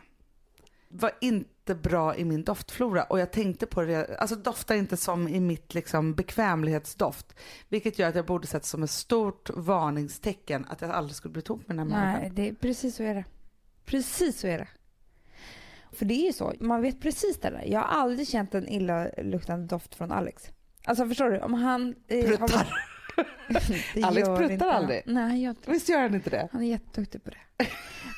var inte bra i min doftflora och jag tänkte på det, alltså doftar inte som i mitt liksom bekvämlighetsdoft. Vilket gör att jag borde sett som ett stort varningstecken att jag aldrig skulle bli ihop med den här Nej, människan. det är precis så är det. Precis så är det. För det är ju så, man vet precis det där. Jag har aldrig känt en illaluktande doft från Alex. Alltså förstår du? Om han... eh, har Pruttar. Det Alex pruttar aldrig. Nej, det. Visst gör han inte det? Han är jätteduktig på det.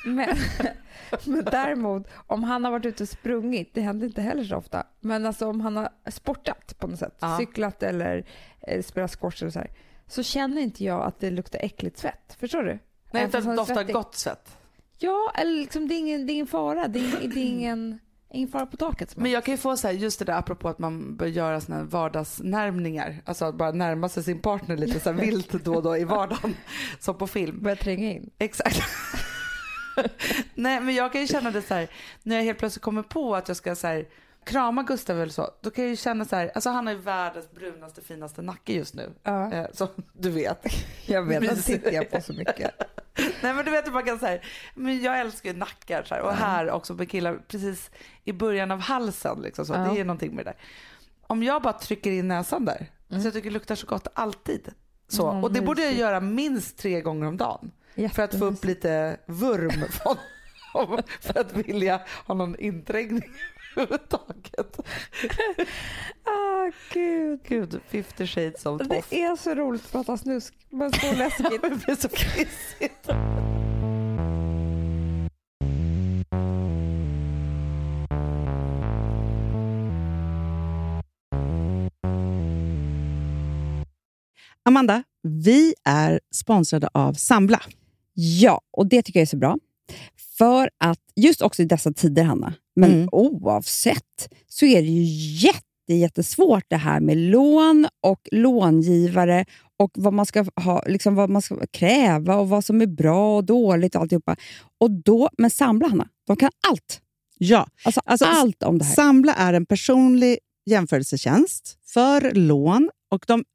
Men, men däremot, om han har varit ute och sprungit, det händer inte heller så ofta, men alltså om han har sportat på något sätt, Ja. cyklat eller eh, spelat squash eller så här, så känner inte jag att det luktar äckligt svett. Förstår du? Nej, inte att det är doftar svettig. gott svett. Ja, eller liksom det är ingen, det är ingen fara. Det är, det är ingen, ingen fara på taket. Men jag kan ju få så här, just det där apropå att man bör göra såna här vardagsnärmningar. Alltså att bara närma sig sin partner lite så här vilt då och då i vardagen. Som på film. börjar tränga in. Exakt. Nej men jag kan ju känna det så här, när jag helt plötsligt kommer på att jag ska så här, krama Gustav eller så, då kan jag ju känna så här, alltså han har ju världens brunaste finaste nacke just nu. Ja, Eh, som du vet. jag vet. Det tittar jag på så mycket. Nej men du vet hur man kan säga, men jag älskar ju nackar så här, och här också med killar precis i början av halsen liksom så. Ja. Det är någonting med det där. Om jag bara trycker in näsan där, Mm. så jag tycker det luktar så gott alltid. Så, Mm, och det borde jag göra minst tre gånger om dagen. För att få upp lite vurm från honom, för att vilja ha någon inträngning överhuvudtaget. Ah, gud. Gud, 50 shades of toff. Det är så roligt att prata snusk, men så läskigt. Det blir så kissigt. Amanda, vi är sponsrade av Sambla. Ja, och det tycker jag är så bra. För att just också i dessa tider, Hanna, men Mm. oavsett, så är det ju jätte, jättesvårt det här med lån och långivare och vad man ska ha, liksom vad man ska kräva och vad som är bra och dåligt och alltihopa. Och då, men Sambla, Hanna, de kan allt. Ja, Alltså, Alltså, allt om det här. Sambla är en personlig jämförelsetjänst för lån och de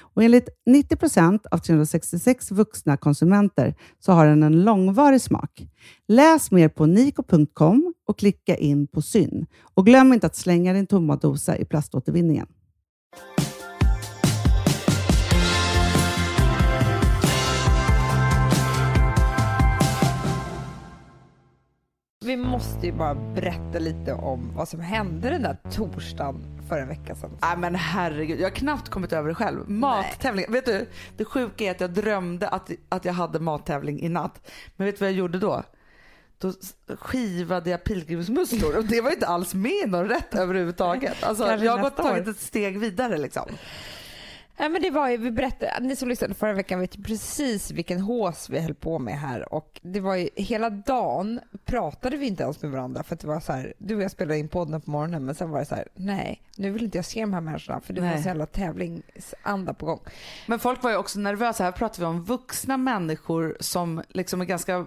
Och enligt 90 procent av 366 vuxna konsumenter så har den en långvarig smak. Läs mer på niko.com och klicka in på Syn. Och glöm inte att slänga din tomma dosa i plaståtervinningen. Vi måste ju bara berätta lite om vad som hände den där torsdagen för en vecka sedan. Nej men herregud, jag har knappt kommit över det själv. Mattävling. Vet du, det sjuka är att jag drömde att, att jag hade mattävling i natt. Men vet du vad jag gjorde då? Då skivade jag pilgrimsmusslor och det var inte alls med i någon rätt överhuvudtaget. Alltså, jag har tagit ett steg vidare liksom. Nej, men det var ju, vi berättade, ni som lyssnade förra veckan vet ju precis vilken hås vi höll på med här och det var ju hela dagen pratade vi inte ens med varandra för att det var så här, du och jag spelade in podden på morgonen men sen var det så här, nej nu vill inte jag se de här människorna för det var Nej. så jävla tävlingsanda på gång. Men folk var ju också nervösa. Här pratar vi om vuxna människor som liksom är ganska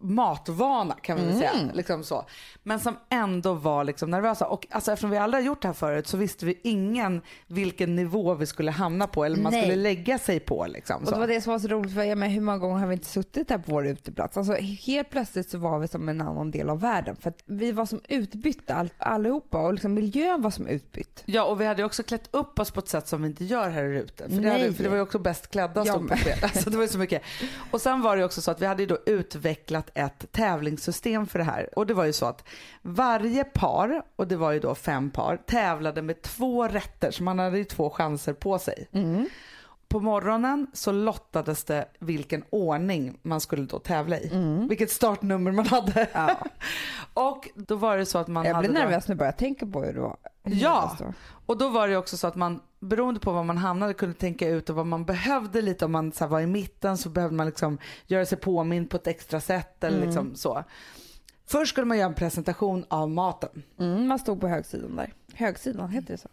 matvana kan vi väl säga. Mm. Liksom så. Men som ändå var liksom nervösa. Och alltså, eftersom vi aldrig har gjort det här förut så visste vi ingen vilken nivå vi skulle hamna på eller man Nej. skulle lägga sig på. Liksom, Och det var det som var så roligt för jag menar, hur många gånger har vi inte suttit där på vår uteplats? Alltså, helt plötsligt så var vi som en annan del av världen för att vi var som utbytta all, allihopa och liksom miljön var som utbytt. Ja och vi hade också klätt upp oss på ett sätt som vi inte gör här ute. För det, hade, för det var ju också bäst klädda stod på fredag. Så det var ju så mycket. Och sen var det också så att vi hade ju då utvecklat ett tävlingssystem för det här. Och det var ju så att varje par, och det var ju då fem par, tävlade med två rätter. Så man hade ju två chanser på sig. På morgonen så lottades det vilken ordning man skulle då tävla i. Vilket startnummer man hade. Ja. och då var det så att man Jag hade blir då- nervös nu bara jag tänker på hur det var. Hur Ja. det. Och då var det också så att man beroende på var man hamnade kunde tänka ut och vad man behövde lite. Om man så var i mitten så behövde man liksom göra sig påmind på ett extra sätt eller liksom så. Först skulle man göra en presentation av maten. Mm, man stod på högsidan där. Högsidan, heter det så?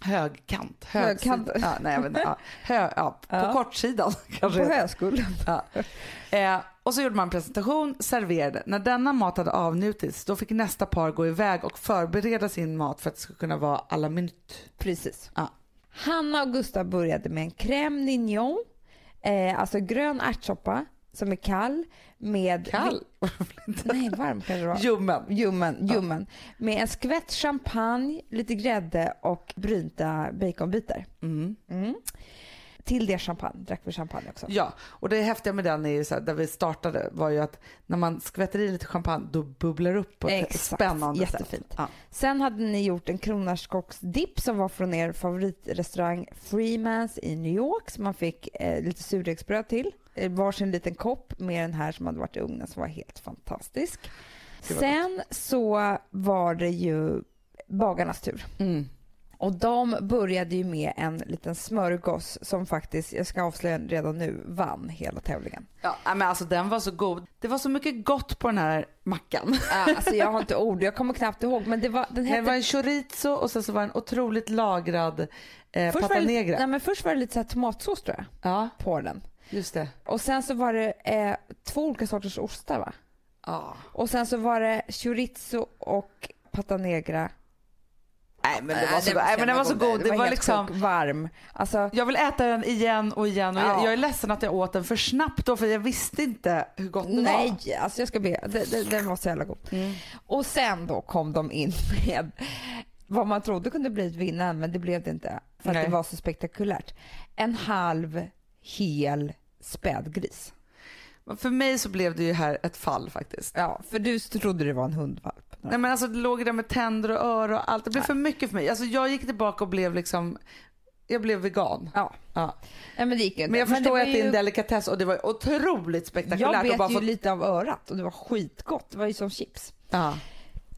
Högkant. Högkant. Ja, nej, jag vet inte. Ja. Hö, ja, på Ja. kortsidan kanske. På höskullen. Ja. Eh, och så gjorde man en presentation, serverade. När denna mat hade avnjutits då fick nästa par gå iväg och förbereda sin mat för att det skulle kunna vara alla minut. Precis. Ja. Hanna och Gustav började med en crème nignon, eh, alltså grön ärtsoppa som är kall med... Kall? Nej, varm kan det vara. Ljummen. Ljummen, ljummen. Med en skvätt champagne, lite grädde och brynta baconbitar. Mm. Mm. Till det champagne, drack vi champagne också. Ja, och det häftiga med den är ju så här, där vi startade var ju att när man skvätter i lite champagne då bubblar det upp på ett Exakt, spännande jättefint. sätt. Ja. Sen hade ni gjort en kronärtskocksdipp som var från er favoritrestaurang Freemans i New York som man fick eh, lite surdegsbröd till. Eh, varsin liten kopp med den här som hade varit i ugnen som var helt fantastisk. Sen så var det ju bagarnas tur. Mm. Och de började ju med en liten smörgås som faktiskt, jag ska avslöja redan nu, vann hela tävlingen. Ja, men alltså den var så god. Det var så mycket gott på den här mackan. Alltså jag har inte ord, jag kommer knappt ihåg men det var, den Det hette var en chorizo och sen så var det en otroligt lagrad eh, Först det, negra. nej, men först var det lite så här tomatsås tror jag Ja, på den. just det. Och sen så var det eh, två olika sorters ostar va? Ja. Och sen så var det chorizo och pata negra. Nej men det var så, nej, men den var så god. Det var, helt liksom varm. Alltså, jag vill äta den igen och igen och jag, Ja. jag är ledsen att jag åt den för snabbt då för jag visste inte hur gott det var. nej, alltså jag ska be. Den var så jävla god. Mm. Och sen då kom de in med vad man trodde kunde bli ett vinnare men det blev det inte. För att Nej. det var så spektakulärt. En halv hel spädgris. För mig så blev det ju här ett fall faktiskt. Ja, för du trodde det var en hundvalp. Nej men alltså det låg där med tänder och öron och allt. Det blev Nej. för mycket för mig. Alltså jag gick tillbaka och blev liksom, jag blev vegan. Ja. Ja. Nej, men det gick inte. Men jag förstår var att det är en delikatess och det var otroligt spektakulärt. Jag bet bara ju få- lite av örat och det var skitgott. Det var ju som chips. Ja.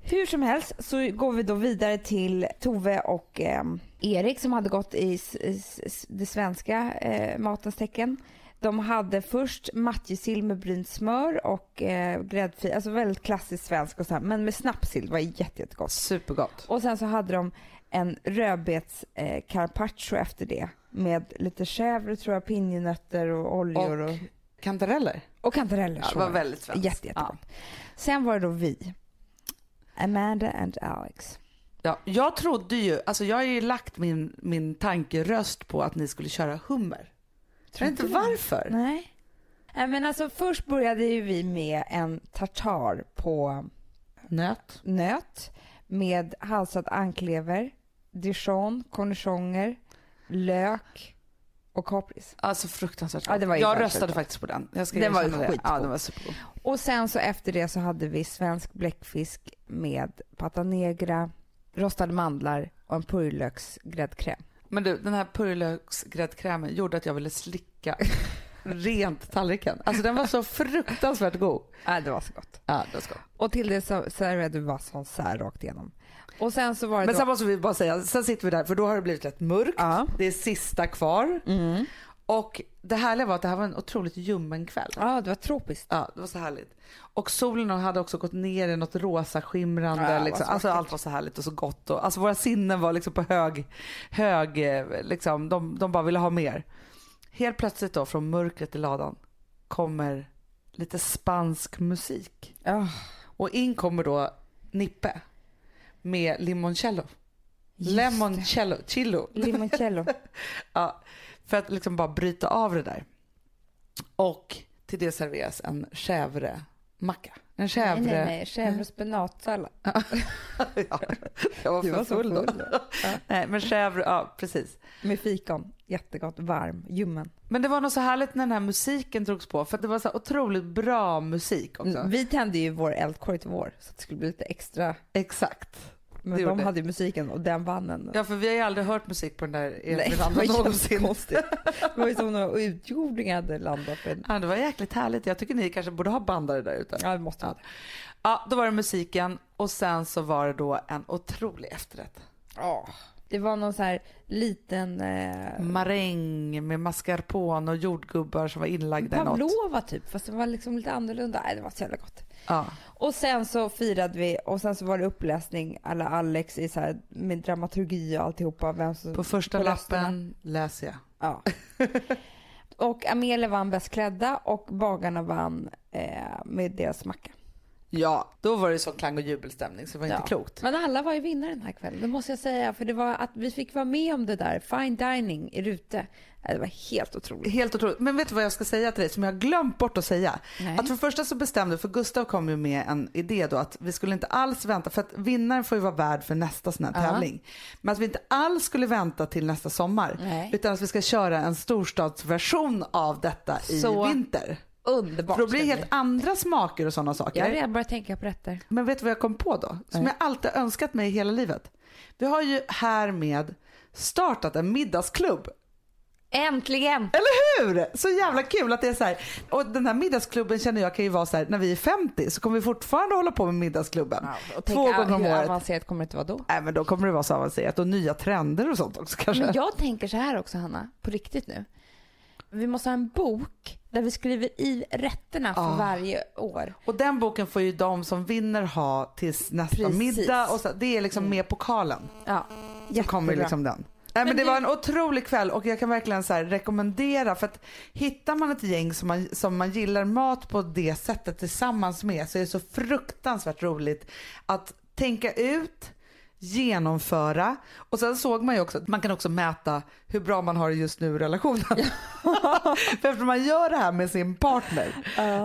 Hur som helst så går vi då vidare till Tove och eh, Erik som hade gått i s- s- det svenska eh, matens tecken. De hade först matjessill med brynt smör och eh, gräddfil, alltså väldigt klassiskt svensk och så här, men med snapsill, var jätte, jättegott. Supergott. Och sen så hade de en rödbets eh, carpaccio efter det med lite chèvre tror jag, pinjenötter och oljor och, och, Kantareller? kantareller. Ja, det var väldigt svenskt. Jätte, jättegott. Sen var det då vi. Amanda and Alex. Ja, jag trodde ju, alltså jag har ju lagt min, min tankeröst på att ni skulle köra hummer. Jag vet inte varför. Nej. Nej, men alltså först började ju vi med en tartar på Nöt. nöt med halsad anklever, dijon, cornichoner, lök och kapris. Alltså fruktansvärt Ja, det var Jag röstade gott. faktiskt på den. Jag ska Den var det. skitgod. Ja, den var supergod. Och sen så efter det så hade vi svensk bläckfisk med pata negra, rostade mandlar och en purjolöksgräddkräm. Men du, den här purjolöksgräddkrämen gjorde att jag ville slicka rent tallriken. Alltså den var så fruktansvärt god. Ja, det var så gott. Ja, det var så gott. Och till det så serverade vi vasson sär rakt igenom. Och sen så var det Men då... sen måste vi bara säga, sen sitter vi där för då har det blivit rätt mörkt. Ja. Det är sista kvar. Mm. Och det härliga var att det här var en otroligt ljummen kväll. Ja, det var tropiskt. Ja, det var så härligt. Och solen hade också gått ner i något rosa skimrande. Vad liksom. så Alltså allt var så härligt och så gott. Och, alltså våra sinnen var liksom på hög, hög eh, liksom, de, de bara ville ha mer. Helt plötsligt då från mörkret i ladan kommer lite spansk musik. Ja, Och in kommer då Nippe med limoncello. Lemoncello, chillo. Limoncello. Ja, för att liksom bara bryta av det där. Och till det serveras en chèvre-macka. En nej, chèvre... nej, nej. Chèvre spenatsallad. ja, jag var Du för var så full då. full då. Ja. Nej, men chèvre, ja precis. Med fikon. Jättegott. Varm. Ljummen. Men det var nog så härligt när den här musiken drogs på för att det var så otroligt bra musik också. Mm, Vi tände ju vår eldkorg till vår så att det skulle bli lite extra. Exakt. Men de gjorde. hade ju musiken och den vann en. Ja, för vi har ju aldrig hört musik på den där elverandan någonsin. jättekonstigt. Det var ju som några utjordingar hade landat på en. Ja, det var jäkligt härligt. Jag tycker ni kanske borde ha bandare där ute. Ja, det måste Ja. det. Ja, då var det musiken och sen så var det då en otrolig efterrätt. Ja. Det var någon så här liten eh, Maräng med mascarpone och jordgubbar som var inlagda i något. pavlova typ, fast det var liksom lite annorlunda. Nej, det var så jävla gott. Ja. Och sen så firade vi och sen så var det uppläsning alla Alex i så här med dramaturgi och alltihopa. Vem som, På första på lappen läser jag. Ja. och Amelia vann bäst klädda och bagarna vann eh, med deras macka. Ja, då var det så klang och jubelstämning så det var inte Ja. klokt. Men alla var ju vinnare den här kvällen, det måste jag säga. För det var att vi fick vara med om det där, fine dining i Rute. Det var helt otroligt. Helt otroligt. Men vet du vad jag ska säga till dig som jag har glömt bort att säga? Nej. Att för det första så bestämde, för Gustav kom ju med en idé då att vi skulle inte alls vänta, för att vinnaren får ju vara värd för nästa sån här Ja. tävling. Men att vi inte alls skulle vänta till nästa sommar. Nej. Utan att vi ska köra en storstadsversion av detta i Så vinter. Underbart. För då blir det helt andra smaker och sådana saker. Jag har redan börjat tänka på rätter. Men vet du vad jag kom på då? Som Nej. jag alltid önskat mig i hela livet. Vi har ju härmed startat en middagsklubb. Äntligen! Eller hur? Så jävla kul att det är så här. Och den här middagsklubben känner jag kan ju vara så här, när vi är 50 så kommer vi fortfarande hålla på med middagsklubben. Och Två tänk, gånger om hur året. avancerat kommer det inte vara då? Nej men då kommer det vara så avancerat och nya trender och sånt också kanske. Men jag tänker så här också Hanna, på riktigt nu. Vi måste ha en bok där vi skriver i rätterna för Ah. varje år. Och den boken får ju de som vinner ha tills nästa Precis. middag. Och så, det är liksom med pokalen. Ja, Så kommer liksom den. Nej, men det var en otrolig kväll och jag kan verkligen så rekommendera för att hittar man ett gäng som man, som man gillar mat på det sättet tillsammans med så är det så fruktansvärt roligt att tänka ut, genomföra och sen såg man ju också att man kan också mäta hur bra man har det just nu i relationen. för eftersom man gör det här med sin partner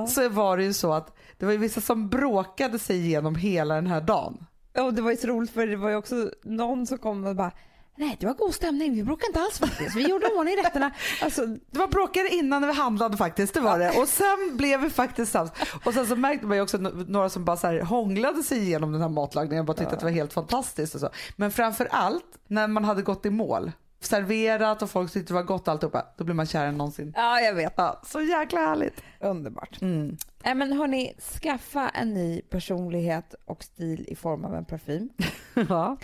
så var det ju så att det var ju vissa som bråkade sig igenom hela den här dagen. Och det var ju så roligt för det var ju också någon som kom och bara Nej, det var god stämning. Vi bråkade inte alls faktiskt. Vi gjorde ordning i rätterna. Alltså, Det var bråkigare innan när vi handlade faktiskt, det var det. Och sen blev vi faktiskt sams. Och sen så märkte man ju också några som bara så här hånglade sig igenom den här matlagningen och bara tyckte att det var helt fantastiskt och så. Men framför allt när man hade gått i mål, serverat och folk tyckte det var gott alltihopa, då blir man kär än någonsin. ja, jag vet. Ja, så jäkla härligt. Underbart. Mm. Nej, men hörni, skaffa en ny personlighet och stil i form av en parfym. Ja.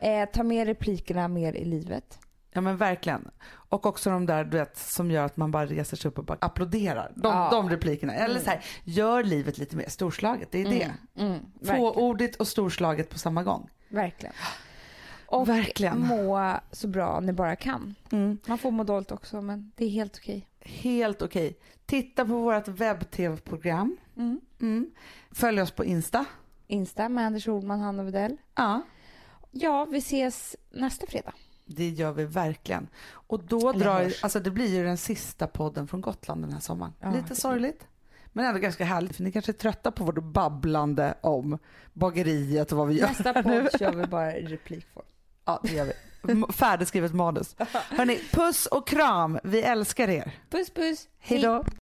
Eh, ta med replikerna mer i livet. ja men verkligen. Och också de där du vet, som gör att man bara reser sig upp och bara applåderar. De, Ja. de replikerna. Eller så här, gör livet lite mer storslaget, det är det. Mm. Fåordigt och storslaget på samma gång. verkligen. Och Verkligen. må så bra ni bara kan. Mm. Man får må dåligt också, men det är helt okej. Helt okej. Titta på vårt webb-tv-program. Mm. Mm. Följ oss på Insta. Insta med Anders Olman, Hanna Widell. Ja, Ja, vi ses nästa fredag. det gör vi verkligen. Och då Eller drar, hörs. alltså det blir ju den sista podden från Gotland den här sommaren. Ja, Lite sorgligt. Men ändå ganska härligt för ni kanske är trötta på vårt babblande om bageriet och vad vi gör Nästa nu. podd kör vi bara replikform. Ja, det gör vi. Färdigskrivet manus. Hörni, puss och kram. Vi älskar er. Puss puss! Hej då.